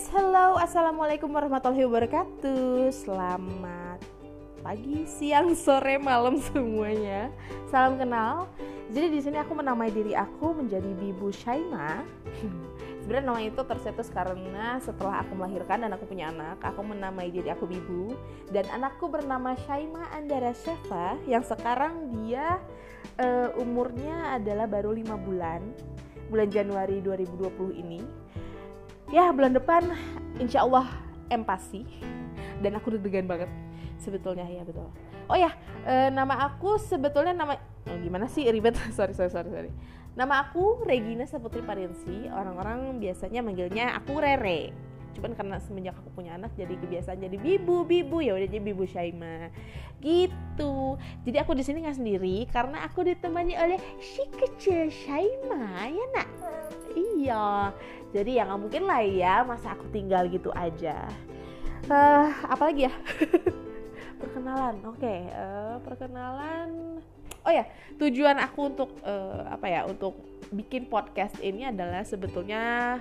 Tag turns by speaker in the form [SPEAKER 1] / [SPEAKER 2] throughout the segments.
[SPEAKER 1] guys, hello, assalamualaikum warahmatullahi wabarakatuh. Selamat pagi, siang, sore, malam semuanya. Salam kenal. Jadi di sini aku menamai diri aku menjadi Bibu Shaima. Sebenarnya nama itu tercetus karena setelah aku melahirkan dan aku punya anak, aku menamai diri aku Bibu dan anakku bernama Shaima Andara Shefa yang sekarang dia uh, umurnya adalah baru lima bulan bulan Januari 2020 ini ya bulan depan insya Allah empasi dan aku deg-degan banget sebetulnya ya betul. Oh ya e, nama aku sebetulnya nama oh, gimana sih ribet? Sorry sorry sorry sorry. Nama aku Regina Saputri Parinsi orang-orang biasanya manggilnya aku Rere. Cuman karena semenjak aku punya anak jadi kebiasaan jadi bibu bibu ya udah jadi bibu Shaima gitu. Jadi aku di sini nggak sendiri karena aku ditemani oleh si kecil Shaima ya nak iya. Jadi ya nggak mungkin lah ya masa aku tinggal gitu aja. Uh, apalagi ya? Perkenalan oke. Okay, uh, eh, perkenalan. Oh ya tujuan aku untuk uh, apa ya untuk bikin podcast ini adalah sebetulnya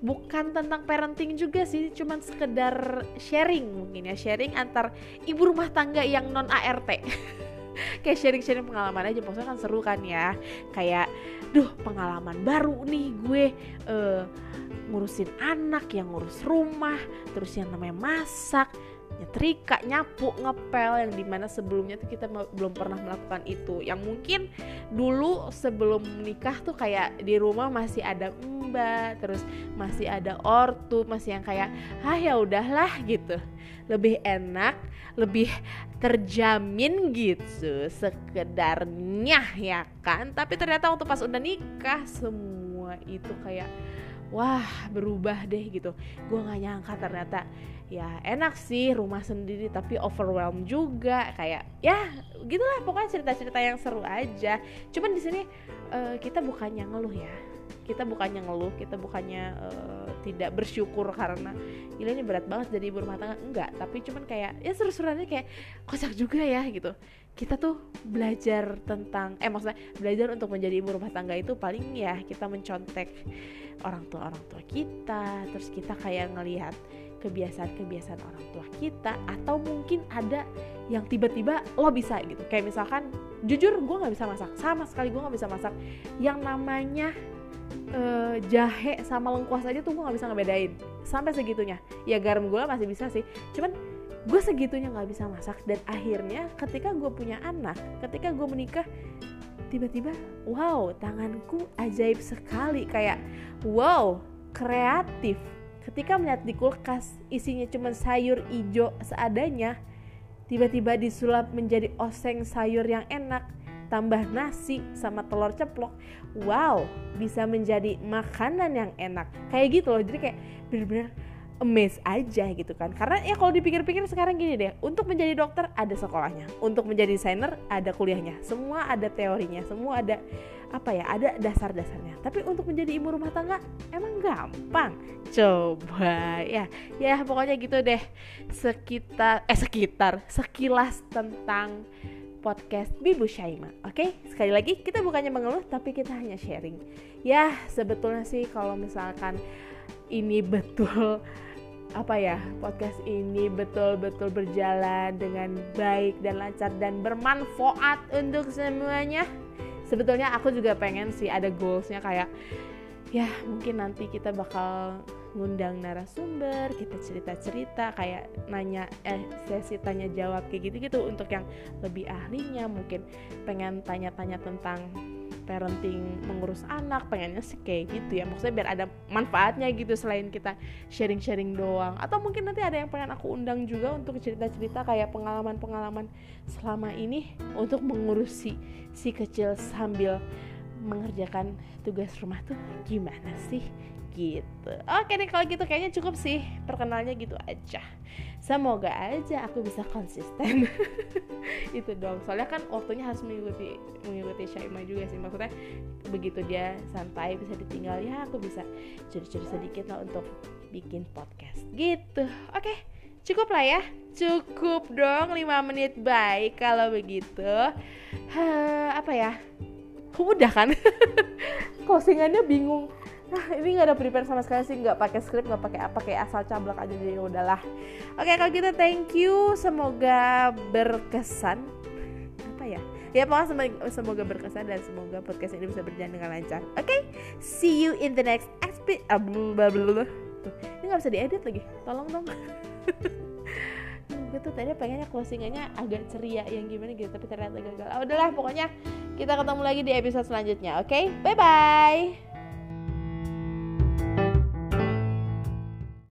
[SPEAKER 1] bukan tentang parenting juga sih cuman sekedar sharing mungkin ya. Sharing antar ibu rumah tangga yang non ART kayak sharing-sharing pengalaman aja maksudnya kan seru kan ya. Kayak duh pengalaman baru nih gue uh, ngurusin anak yang ngurus rumah terus yang namanya masak nyetrika, nyapu, ngepel yang di mana sebelumnya tuh kita belum pernah melakukan itu. Yang mungkin dulu sebelum menikah tuh kayak di rumah masih ada mbak terus masih ada ortu masih yang kayak ah ya udahlah gitu. Lebih enak lebih terjamin gitu sekedarnya ya kan? Tapi ternyata waktu pas udah nikah semua itu kayak wah berubah deh gitu. Gue nggak nyangka ternyata ya enak sih rumah sendiri tapi overwhelmed juga. Kayak ya gitulah pokoknya cerita-cerita yang seru aja. Cuman di sini uh, kita bukannya ngeluh ya kita bukannya ngeluh kita bukannya uh, tidak bersyukur karena gila ini berat banget jadi ibu rumah tangga. Enggak tapi cuman kayak ya seru-seruannya kayak kocak juga ya gitu. Kita tuh belajar tentang eh maksudnya belajar untuk menjadi ibu rumah tangga itu paling ya kita mencontek orang tua orang tua kita terus kita kayak ngelihat kebiasaan-kebiasaan orang tua kita atau mungkin ada yang tiba-tiba lo bisa gitu. Kayak misalkan jujur gue nggak bisa masak sama sekali gue nggak bisa masak yang namanya uh, jahe sama lengkuas aja tuh gue nggak bisa ngebedain. Sampai segitunya. Ya garam gula masih bisa sih. Cuman gue segitunya nggak bisa masak. Dan akhirnya ketika gue punya anak ketika gue menikah tiba-tiba wow tanganku ajaib sekali. Kayak wow kreatif. Ketika melihat di kulkas isinya cuma sayur hijau seadanya tiba-tiba disulap menjadi oseng sayur yang enak tambah nasi sama telur ceplok wow bisa menjadi makanan yang enak. Kayak gitu loh jadi kayak bener-bener amazed aja gitu kan. Karena ya kalau dipikir-pikir sekarang gini deh untuk menjadi dokter ada sekolahnya untuk menjadi desainer ada kuliahnya. Semua ada teorinya semua ada apa ya ada dasar-dasarnya. Tapi untuk menjadi ibu rumah tangga emang gampang. Coba ya ya pokoknya gitu deh. Sekitar eh sekitar sekilas tentang podcast Bibu Shaima. Oke, sekali lagi kita bukannya mengeluh tapi kita hanya sharing. Ya, sebetulnya sih kalau misalkan ini betul apa ya podcast ini betul-betul berjalan dengan baik dan lancar dan bermanfaat untuk semuanya. Sebetulnya aku juga pengen sih ada goalsnya kayak ya mungkin nanti kita bakal ngundang narasumber kita cerita-cerita kayak nanya eh sesi tanya jawab kayak gitu-gitu untuk yang lebih ahlinya. Mungkin pengen tanya-tanya tentang parenting mengurus anak pengennya sih kayak gitu ya. Maksudnya biar ada manfaatnya gitu selain kita sharing-sharing doang. Atau mungkin nanti ada yang pengen aku undang juga untuk cerita-cerita kayak pengalaman-pengalaman selama ini untuk mengurusi si kecil sambil mengerjakan tugas rumah tuh gimana sih? Gitu. Oke deh kalau gitu kayaknya cukup sih perkenalnya gitu aja. Semoga aja aku bisa konsisten. Itu dong soalnya kan waktunya harus mengikuti mengikuti Syaima juga sih. Maksudnya begitu dia santai bisa ditinggal ya aku bisa curi-curi sedikit lah untuk bikin podcast. Gitu. Oke cukup lah ya. Cukup dong 5 menit. Baik kalau begitu. Ha, apa ya udah kan closingannya bingung Nah, ini nggak ada prepare sama sekali sih, nggak pakai script, nggak pakai apa, kayak asal cablak aja jadi udahlah. Oke, kalau gitu thank you, semoga berkesan. Apa ya? Ya pokoknya semoga berkesan dan semoga podcast ini bisa berjalan dengan lancar. Oke, see you in the next episode. Uh, ini nggak bisa diedit lagi, tolong dong. tuh tadi pengennya closingannya agak ceria yang gimana gitu tapi ternyata gagal. Oh, udahlah pokoknya kita ketemu lagi di episode selanjutnya. Oke, okay? bye bye.